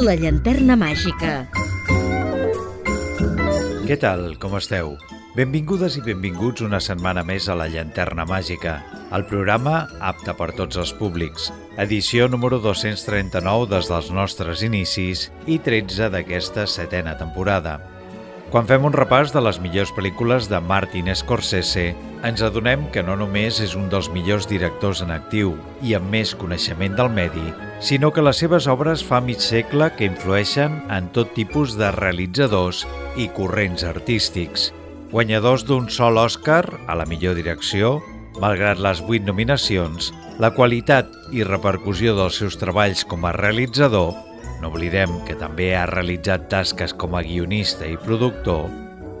La llanterna màgica. Què tal, com esteu? Benvingudes i benvinguts una setmana més a La Llanterna Màgica, el programa apte per tots els públics. Edició número 239 des dels nostres inicis i 13 d'aquesta setena temporada. Quan fem un repàs de les millors pel·lícules de Martin Scorsese, ens adonem que no només és un dels millors directors en actiu i amb més coneixement del medi, sinó que les seves obres fa mig segle que influeixen en tot tipus de realitzadors i corrents artístics. Guanyadors d'un sol Òscar a la millor direcció, malgrat les vuit nominacions, la qualitat i repercussió dels seus treballs com a realitzador no oblidem que també ha realitzat tasques com a guionista i productor,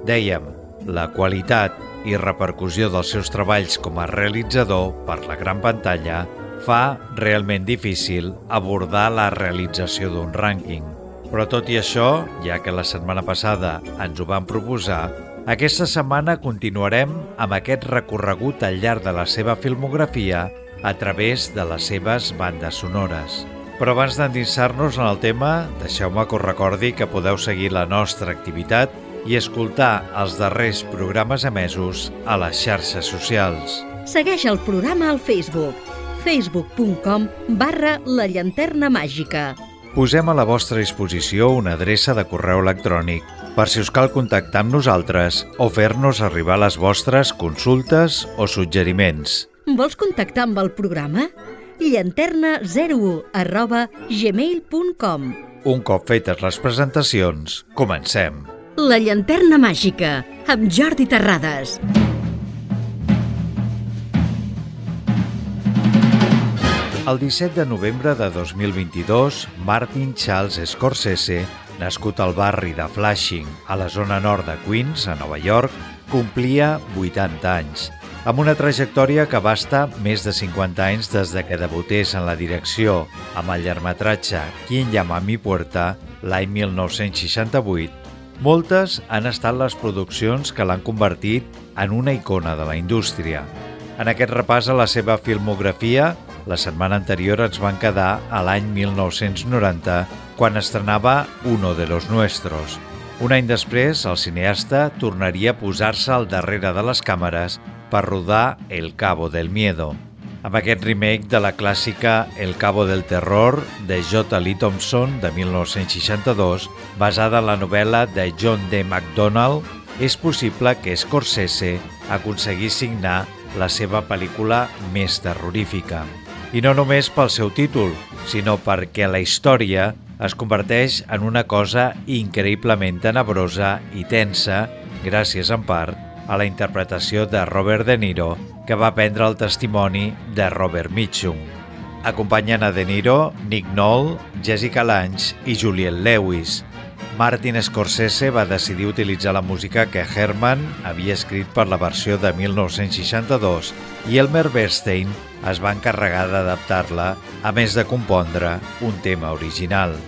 dèiem, la qualitat i repercussió dels seus treballs com a realitzador per la gran pantalla fa realment difícil abordar la realització d'un rànquing. Però tot i això, ja que la setmana passada ens ho van proposar, aquesta setmana continuarem amb aquest recorregut al llarg de la seva filmografia a través de les seves bandes sonores. Però abans d'endinsar-nos en el tema, deixeu-me que us recordi que podeu seguir la nostra activitat i escoltar els darrers programes emesos a les xarxes socials. Segueix el programa al Facebook facebook.com barra la llanterna màgica. Posem a la vostra disposició una adreça de correu electrònic per si us cal contactar amb nosaltres o fer-nos arribar les vostres consultes o suggeriments. Vols contactar amb el programa? llanterna01 arroba gmail.com Un cop fetes les presentacions, comencem. La llanterna màgica, amb Jordi Terrades. El 17 de novembre de 2022, Martin Charles Scorsese, nascut al barri de Flushing, a la zona nord de Queens, a Nova York, complia 80 anys amb una trajectòria que abasta més de 50 anys des de que debutés en la direcció amb el llargmetratge Quien llama a mi puerta l'any 1968, moltes han estat les produccions que l'han convertit en una icona de la indústria. En aquest repàs a la seva filmografia, la setmana anterior ens van quedar a l'any 1990, quan estrenava Uno de los Nuestros. Un any després, el cineasta tornaria a posar-se al darrere de les càmeres per rodar El Cabo del Miedo, amb aquest remake de la clàssica El Cabo del Terror de J. Lee Thompson de 1962, basada en la novel·la de John D. MacDonald, és possible que Scorsese aconseguís signar la seva pel·lícula més terrorífica. I no només pel seu títol, sinó perquè la història es converteix en una cosa increïblement tenebrosa i tensa, gràcies en part a la interpretació de Robert De Niro, que va prendre el testimoni de Robert Mitchum. Acompanyen a De Niro, Nick Knoll, Jessica Lange i Juliette Lewis. Martin Scorsese va decidir utilitzar la música que Herman havia escrit per la versió de 1962 i Elmer Bernstein es va encarregar d'adaptar-la, a més de compondre un tema original.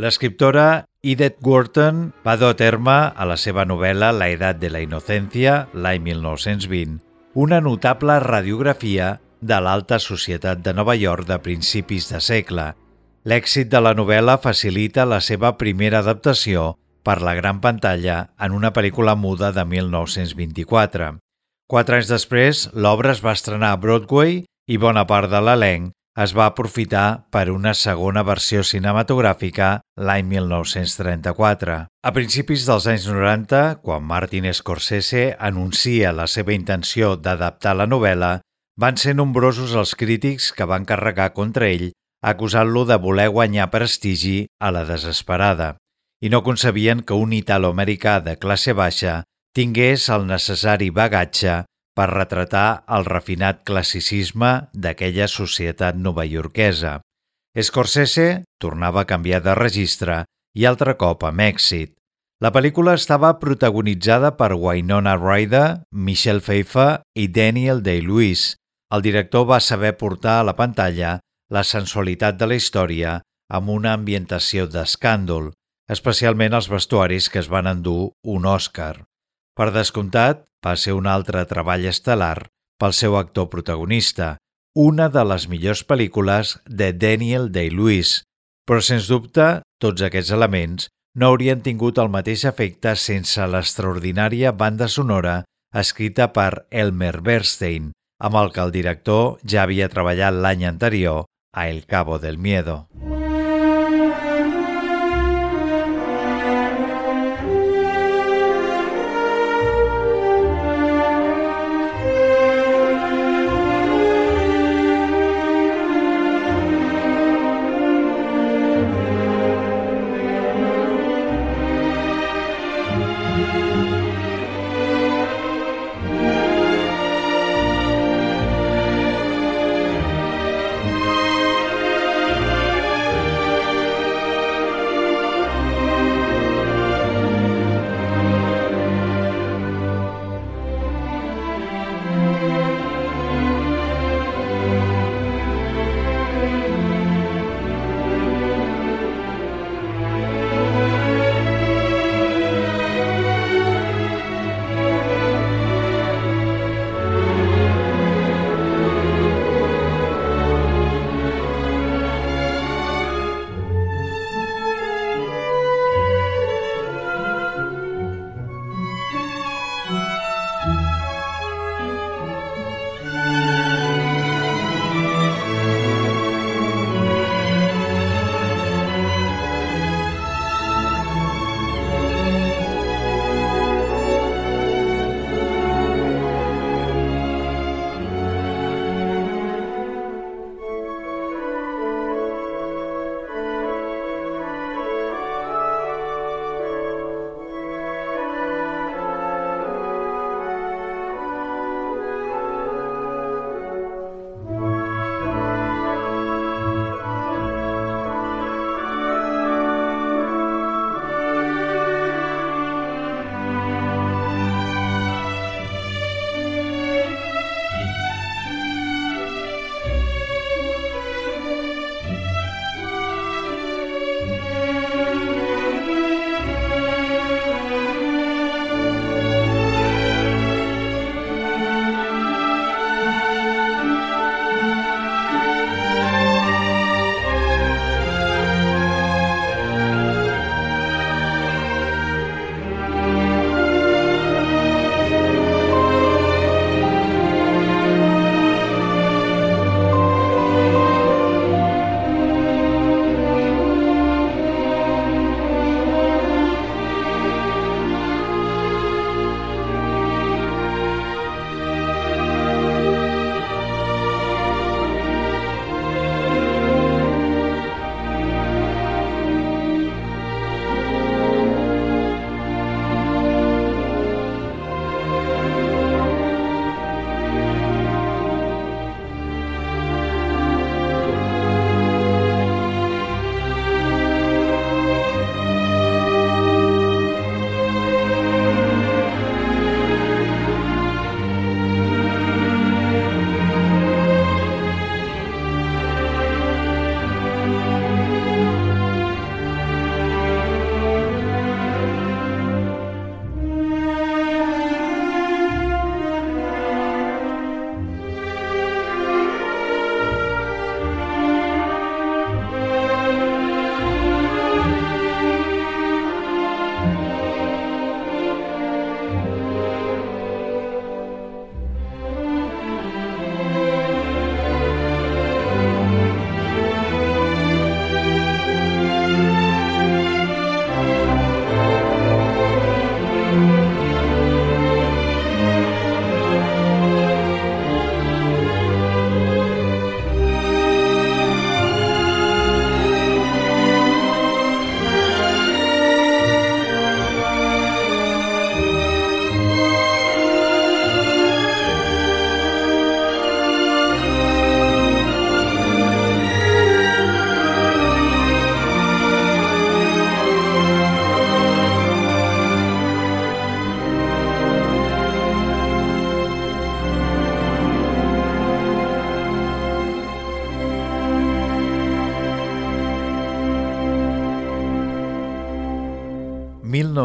L'escriptora Edith Wharton va dur a terme a la seva novel·la La edat de la inocència, l'any 1920, una notable radiografia de l'alta societat de Nova York de principis de segle. L'èxit de la novel·la facilita la seva primera adaptació per la gran pantalla en una pel·lícula muda de 1924. Quatre anys després, l'obra es va estrenar a Broadway i bona part de l'elenc es va aprofitar per una segona versió cinematogràfica l'any 1934. A principis dels anys 90, quan Martin Scorsese anuncia la seva intenció d'adaptar la novel·la, van ser nombrosos els crítics que van carregar contra ell acusant-lo de voler guanyar prestigi a la desesperada i no concebien que un italo-americà de classe baixa tingués el necessari bagatge per retratar el refinat classicisme d'aquella societat novaiorquesa. Scorsese tornava a canviar de registre i altre cop amb èxit. La pel·lícula estava protagonitzada per Winona Ryder, Michelle Pfeiffer i Daniel Day-Lewis. El director va saber portar a la pantalla la sensualitat de la història amb una ambientació d'escàndol, especialment els vestuaris que es van endur un Òscar. Per descomptat, va ser un altre treball estel·lar pel seu actor protagonista, una de les millors pel·lícules de Daniel Day-Lewis, però sens dubte tots aquests elements no haurien tingut el mateix efecte sense l'extraordinària banda sonora escrita per Elmer Bernstein, amb el que el director ja havia treballat l'any anterior a El Cabo del Miedo.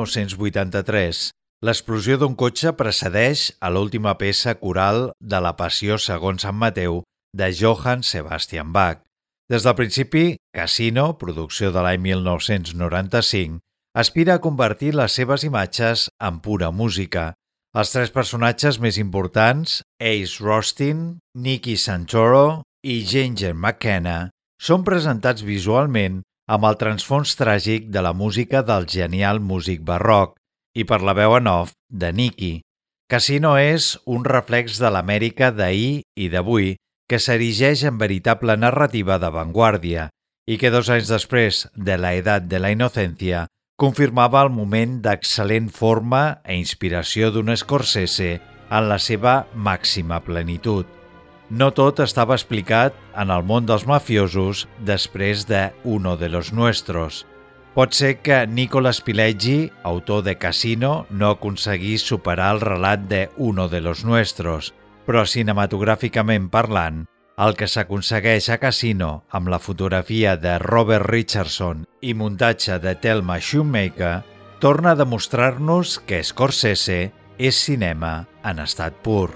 1983, l'explosió d'un cotxe precedeix a l'última peça coral de la Passió segons Sant Mateu de Johann Sebastian Bach. Des del principi, Casino, producció de l'any 1995, aspira a convertir les seves imatges en pura música. Els tres personatges més importants, Ace Rostin, Nicky Santoro i Ginger McKenna, són presentats visualment amb el transfons tràgic de la música del genial músic barroc i per la veu en off de Nicky. Casino és un reflex de l'Amèrica d'ahir i d'avui que s'erigeix en veritable narrativa d'avantguàrdia i que dos anys després de la edat de la innocència confirmava el moment d'excel·lent forma e inspiració d'un Scorsese en la seva màxima plenitud. No tot estava explicat en el món dels mafiosos després de Uno de los Nuestros. Pot ser que Nicolas Pileggi, autor de Casino, no aconseguís superar el relat de Uno de los Nuestros, però cinematogràficament parlant, el que s'aconsegueix a Casino amb la fotografia de Robert Richardson i muntatge de Thelma Shoemaker torna a demostrar-nos que Scorsese és cinema en estat pur.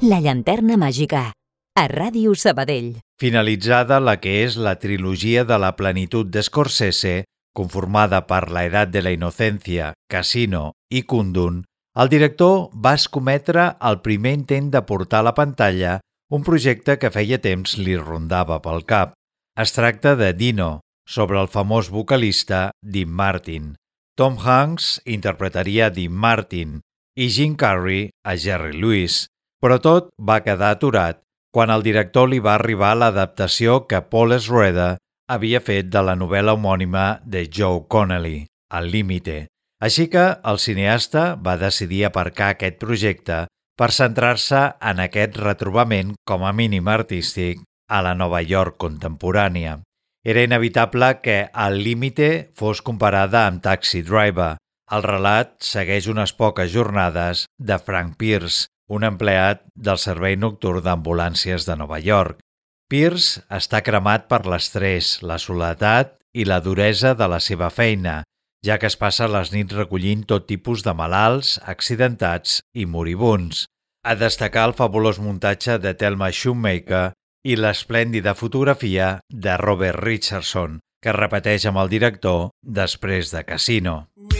La llanterna màgica, a Ràdio Sabadell. Finalitzada la que és la trilogia de la plenitud d'Escorsese, conformada per La edat de la inocència, Casino i Kundun, el director va escometre el primer intent de portar a la pantalla un projecte que feia temps li rondava pel cap. Es tracta de Dino, sobre el famós vocalista Dean Martin. Tom Hanks interpretaria Dean Martin i Jim Carrey a Jerry Lewis, però tot va quedar aturat quan el director li va arribar l'adaptació que Paul Schroeder havia fet de la novel·la homònima de Joe Connelly, Al límite. Així que el cineasta va decidir aparcar aquest projecte per centrar-se en aquest retrobament com a mínim artístic a la Nova York contemporània. Era inevitable que Al límite fos comparada amb Taxi Driver. El relat segueix unes poques jornades de Frank Pierce, un empleat del Servei Nocturn d'Ambulàncies de Nova York. Pierce està cremat per l'estrès, la soledat i la duresa de la seva feina, ja que es passa les nits recollint tot tipus de malalts, accidentats i moribuns. A destacar el fabulós muntatge de Thelma Shoemaker i l'esplèndida fotografia de Robert Richardson, que repeteix amb el director després de Casino. me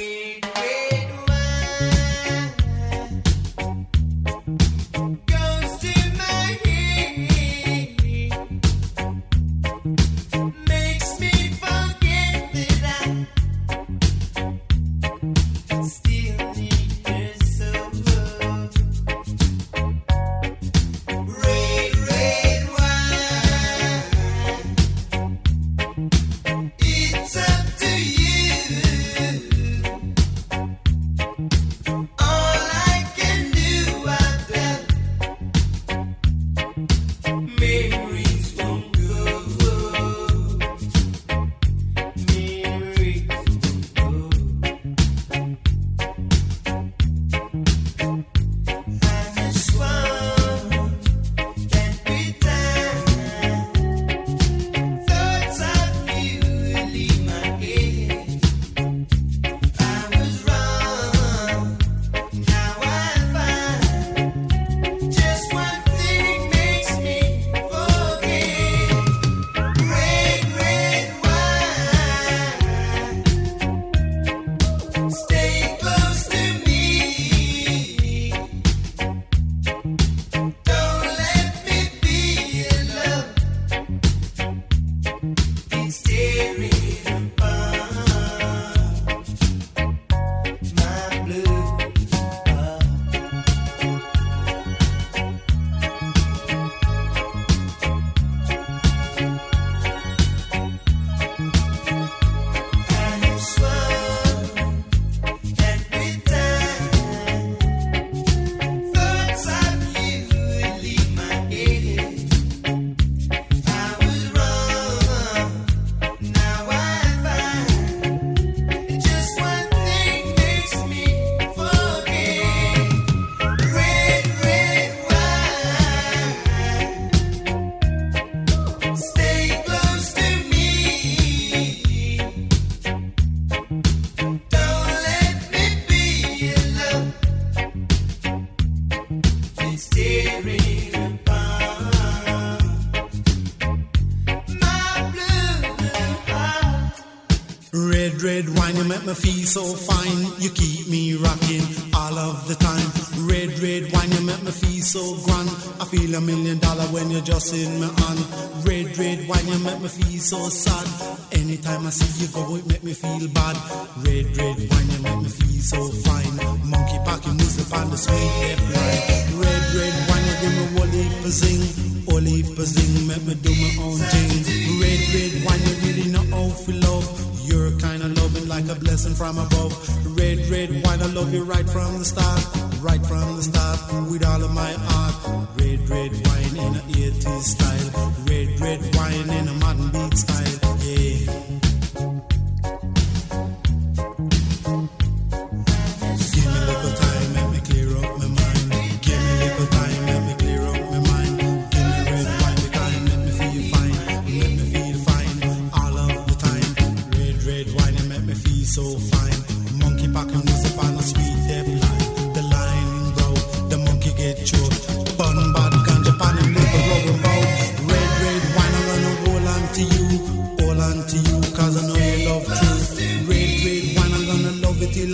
so sad. Anytime I see you go, it make me feel bad. Red, red wine, you make me feel so fine. Monkey packing music on the sweet left line.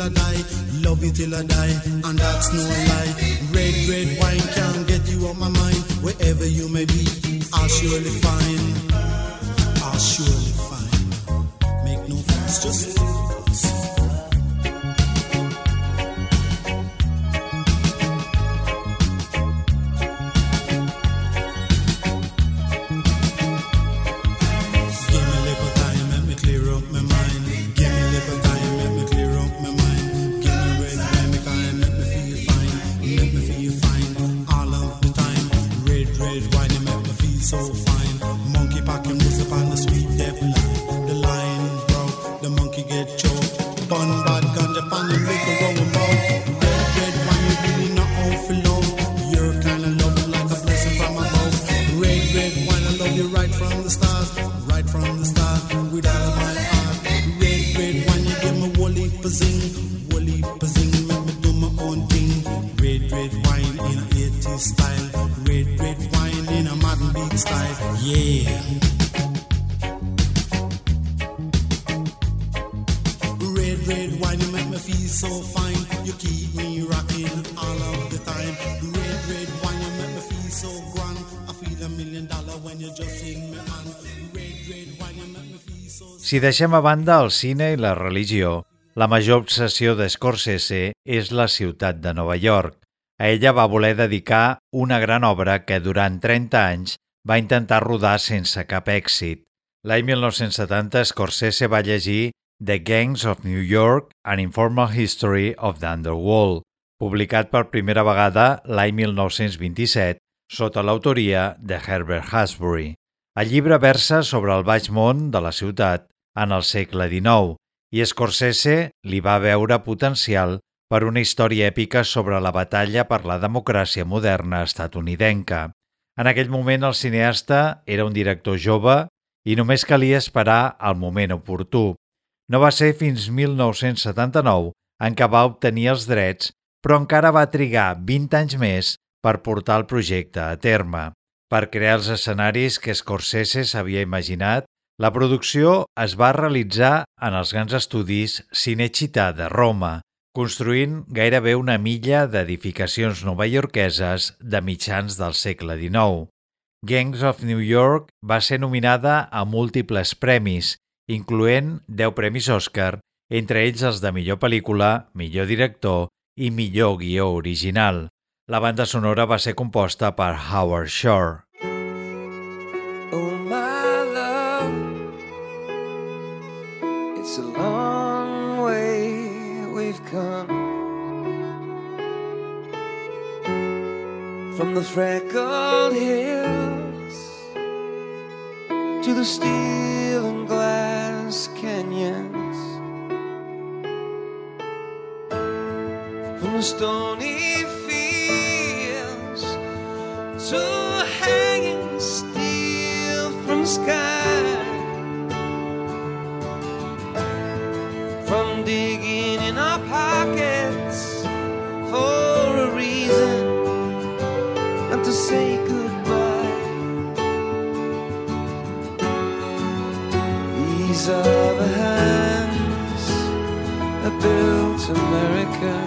I die, love you till I die, and that's no lie. Red, red wine can't get you off my mind. Wherever you may be, I'll surely find. I'll surely find. Make no fuss, just Si deixem a banda el cine i la religió, la major obsessió de Scorsese és la ciutat de Nova York. A ella va voler dedicar una gran obra que durant 30 anys va intentar rodar sense cap èxit. L'any 1970 Scorsese va llegir The Gangs of New York, An Informal History of the Underworld, publicat per primera vegada l'any 1927 sota l'autoria de Herbert Hasbury. El llibre versa sobre el baix món de la ciutat en el segle XIX i Scorsese li va veure potencial per una història èpica sobre la batalla per la democràcia moderna estatunidenca. En aquell moment el cineasta era un director jove i només calia esperar el moment oportú. No va ser fins 1979 en què va obtenir els drets, però encara va trigar 20 anys més per portar el projecte a terme. Per crear els escenaris que Scorsese s'havia imaginat, la producció es va realitzar en els grans estudis Cinecittà de Roma, construint gairebé una milla d'edificacions novaiorqueses de mitjans del segle XIX. Gangs of New York va ser nominada a múltiples premis, incloent 10 premis Oscar, entre ells els de millor pel·lícula, millor director i millor guió original. La banda sonora va ser composta per Howard Shore. It's a long way we've come from the freckled hills to the steel and glass canyons, from the stony fields to hanging steel from sky. These the hands that built America.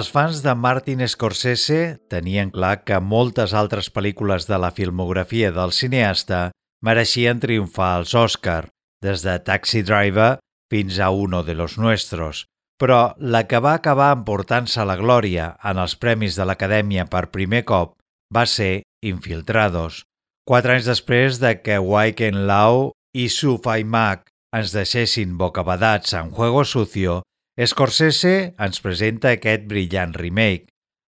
Els fans de Martin Scorsese tenien clar que moltes altres pel·lícules de la filmografia del cineasta mereixien triomfar als Oscar, des de Taxi Driver fins a Uno de los Nuestros, però la que va acabar emportant-se la glòria en els Premis de l'Acadèmia per primer cop va ser Infiltrados. Quatre anys després de que Wai-Ken Lau i Su Fai ens deixessin bocabadats en Juego Sucio, Scorsese ens presenta aquest brillant remake.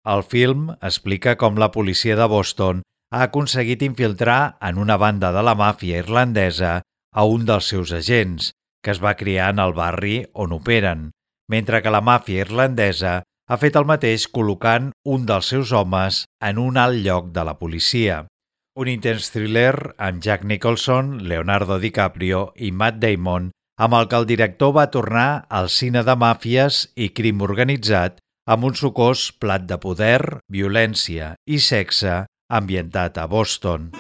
El film explica com la policia de Boston ha aconseguit infiltrar en una banda de la màfia irlandesa a un dels seus agents, que es va criar en el barri on operen, mentre que la màfia irlandesa ha fet el mateix col·locant un dels seus homes en un alt lloc de la policia. Un intens thriller amb Jack Nicholson, Leonardo DiCaprio i Matt Damon amb el que el director va tornar al cine de màfies i crim organitzat amb un sucós plat de poder, violència i sexe ambientat a Boston.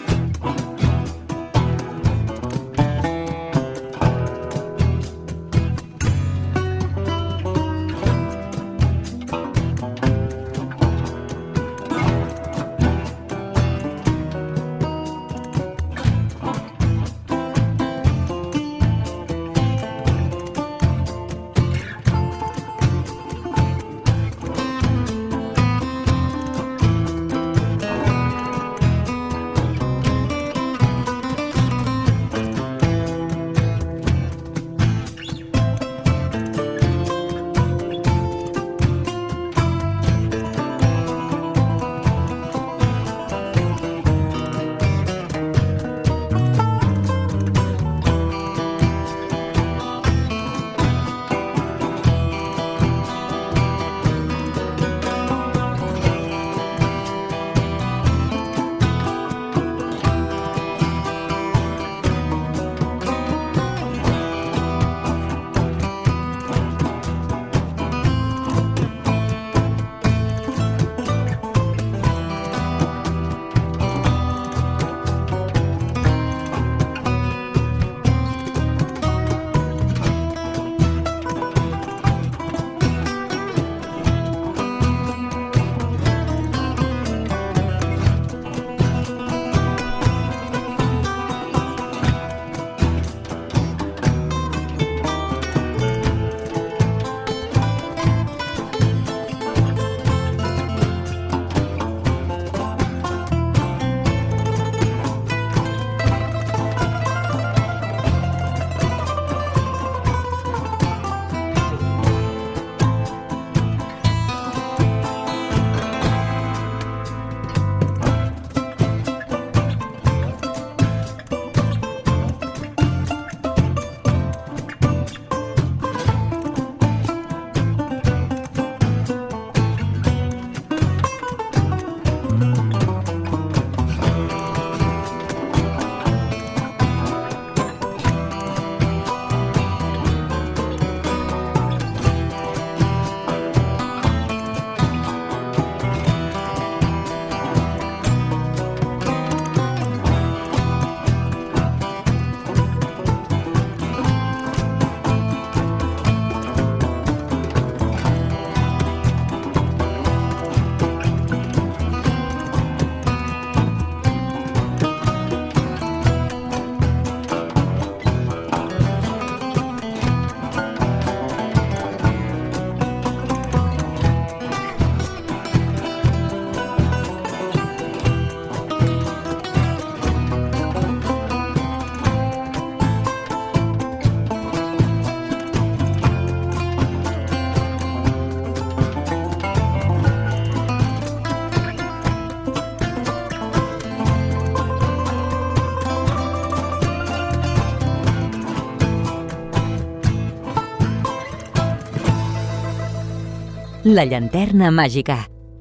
La llanterna màgica.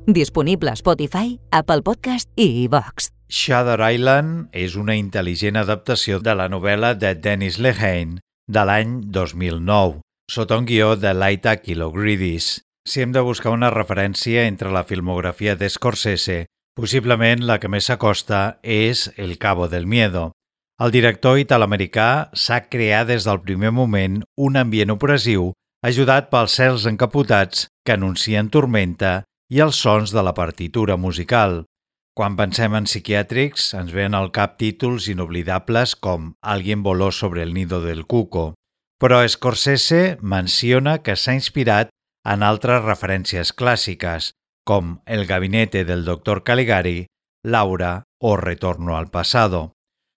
Disponible a Spotify, Apple Podcast i iVox. Shutter Island és una intel·ligent adaptació de la novel·la de Dennis Lehane de l'any 2009, sota un guió de Laita Kilogridis. Si hem de buscar una referència entre la filmografia d'Scorsese, possiblement la que més s'acosta és El Cabo del Miedo. El director italoamericà s'ha creat des del primer moment un ambient opressiu ajudat pels cels encapotats que anuncien tormenta i els sons de la partitura musical. Quan pensem en psiquiàtrics, ens ven al cap títols inoblidables com Alguien voló sobre el nido del cuco, però Scorsese menciona que s'ha inspirat en altres referències clàssiques, com El gabinete del doctor Caligari, Laura o Retorno al pasado,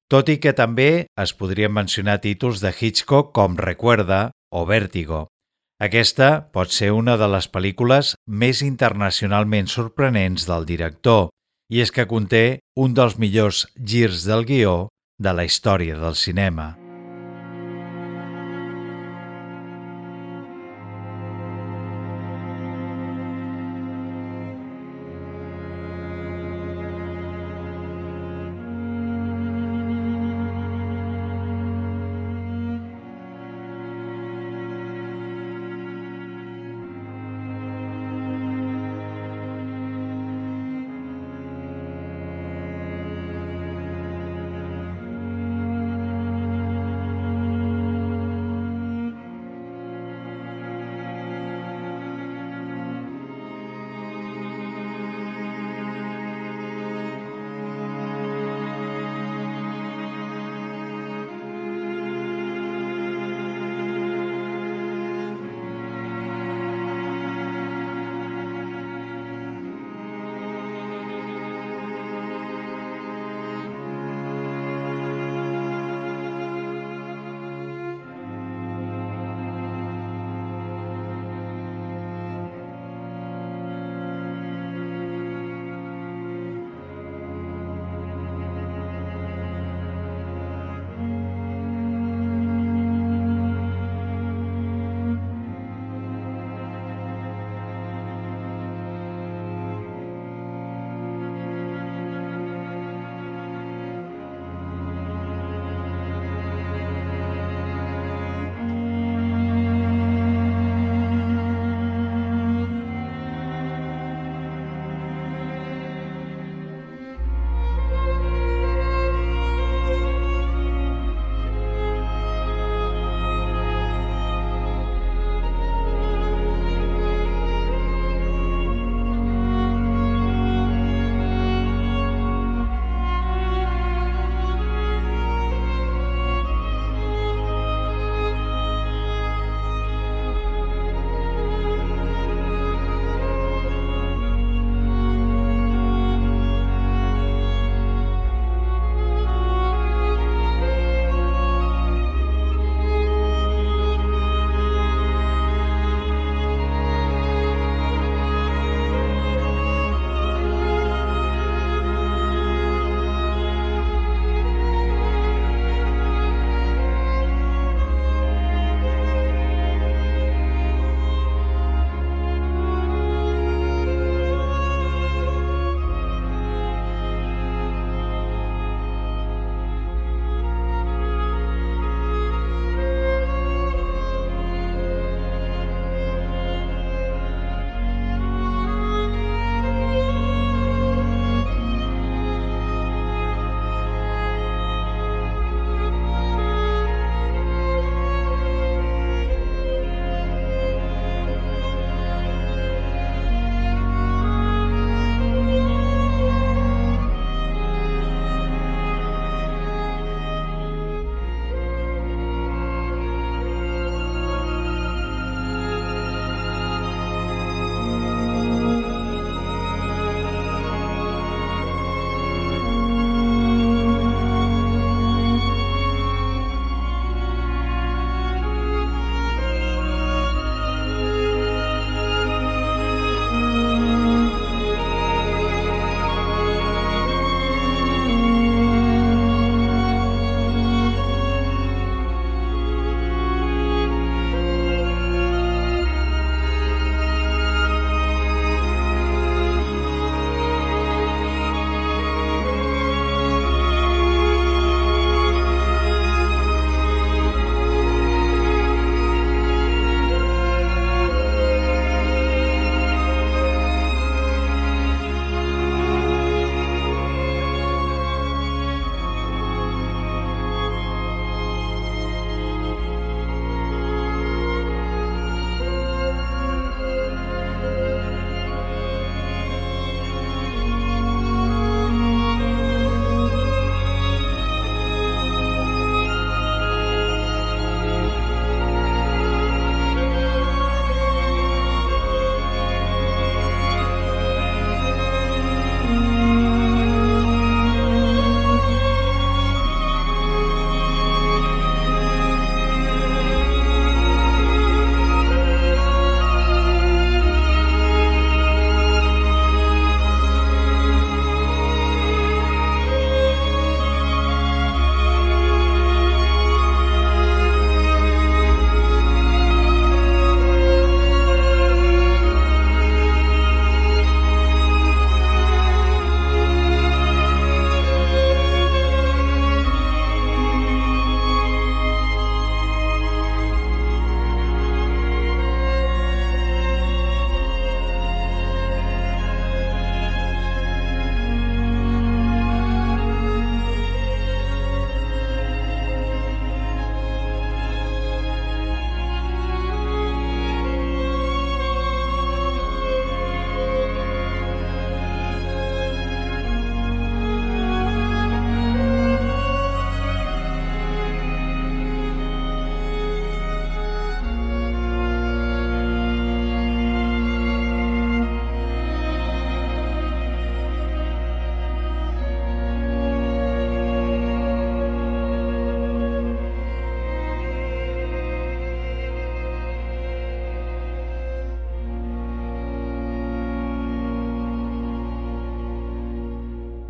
tot i que també es podrien mencionar títols de Hitchcock com Recuerda o Vértigo. Aquesta pot ser una de les pel·lícules més internacionalment sorprenents del director, i és que conté un dels millors girs del guió de la història del cinema.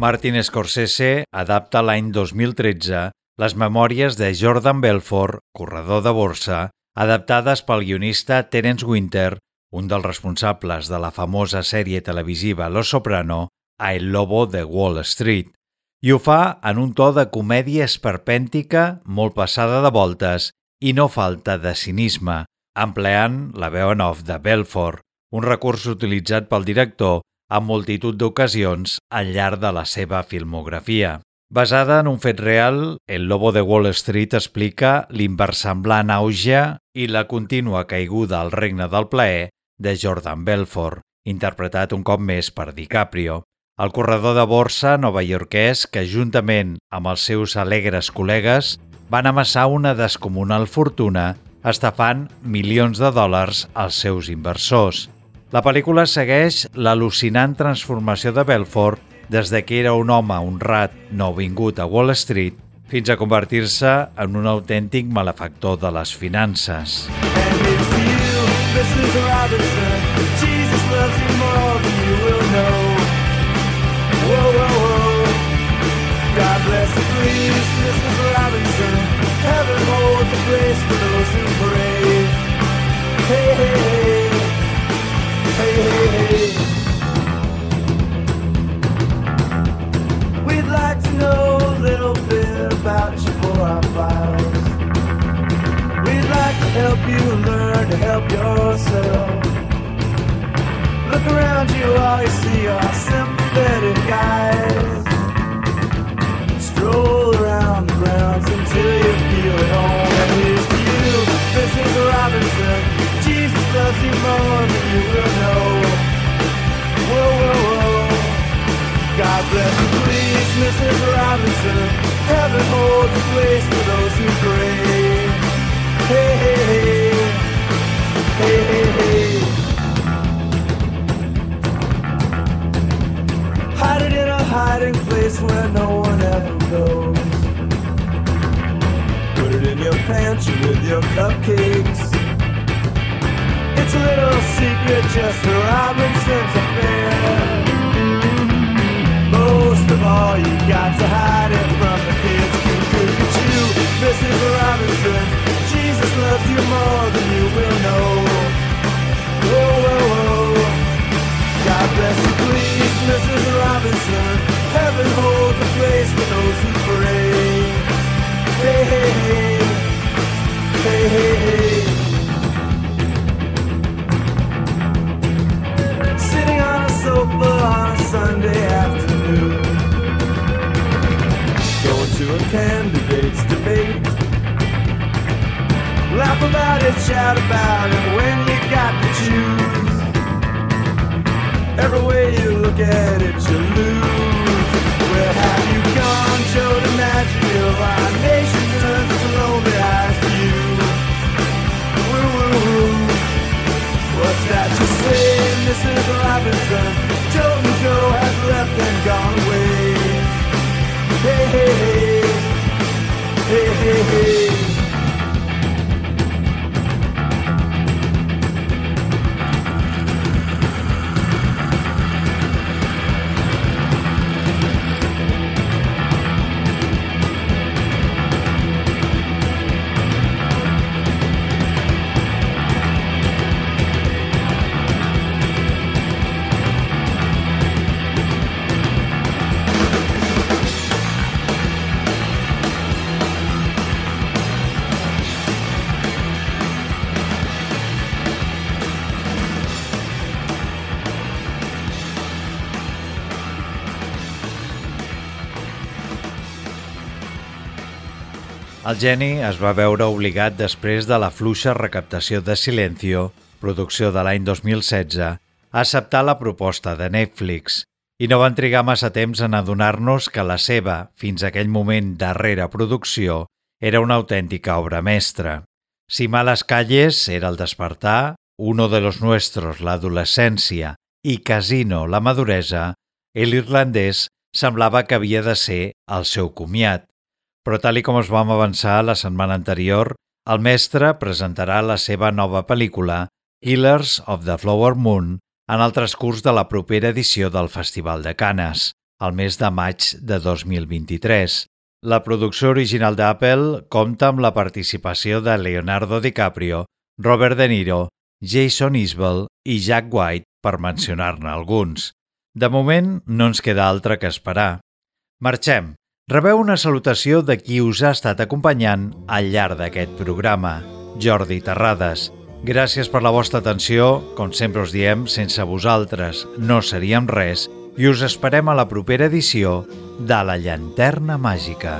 Martin Scorsese adapta l'any 2013 les memòries de Jordan Belfort, corredor de borsa, adaptades pel guionista Terence Winter, un dels responsables de la famosa sèrie televisiva Los Soprano, a El Lobo de Wall Street, i ho fa en un to de comèdia esperpèntica molt passada de voltes i no falta de cinisme, empleant la veu en off de Belfort, un recurs utilitzat pel director en multitud d'ocasions al llarg de la seva filmografia. Basada en un fet real, El Lobo de Wall Street explica l'inversemblant auge i la contínua caiguda al regne del plaer de Jordan Belfort, interpretat un cop més per DiCaprio. El corredor de borsa novaiorquès que, juntament amb els seus alegres col·legues, van amassar una descomunal fortuna estafant milions de dòlars als seus inversors. La pel·lícula segueix l'al·lucinant transformació de Belfort des de que era un home honrat nouvingut a Wall Street fins a convertir-se en un autèntic malefactor de les finances. And it's you, Mrs. Robinson. Around you, all you see are sympathetic guys. Stroll around the grounds until you feel at home. And here's to you, Mrs. Robinson. Jesus loves you more than you will know. Whoa, whoa, whoa. God bless you, please, Mrs. Robinson. Heaven holds a place for those who pray. Hey, hey, hey. Hey, hey, hiding place where no one ever goes. Put it in your pantry with your cupcakes. It's a little secret, just a Robinson's affair most of all, you got to hide it from the kids. Look at you, Mrs. Robinson. Jesus loves you more than you will know. Whoa, whoa, whoa. God bless you, please, Mrs. Robinson. Heaven holds a place for those who pray. Hey, hey, hey. Hey, hey, hey. Sitting on a sofa on a Sunday afternoon Going to a candidate's debate. Laugh about it, shout about it when you got to choose. get it too. El geni es va veure obligat després de la fluixa recaptació de Silencio, producció de l'any 2016, a acceptar la proposta de Netflix i no van trigar massa temps en adonar-nos que la seva, fins aquell moment darrera producció, era una autèntica obra mestra. Si Malas Calles era el despertar, Uno de los Nuestros l'adolescència i Casino la maduresa, l'irlandès semblava que havia de ser el seu comiat, però tal i com es vam avançar la setmana anterior, el mestre presentarà la seva nova pel·lícula Killers of the Flower Moon en el transcurs de la propera edició del Festival de Canes. al mes de maig de 2023. La producció original d'Apple compta amb la participació de Leonardo DiCaprio, Robert De Niro, Jason Isbell i Jack White, per mencionar-ne alguns. De moment, no ens queda altre que esperar. Marxem. Rebeu una salutació de qui us ha estat acompanyant al llarg d'aquest programa, Jordi Terrades. Gràcies per la vostra atenció. Com sempre us diem, sense vosaltres no seríem res i us esperem a la propera edició de La Llanterna Màgica.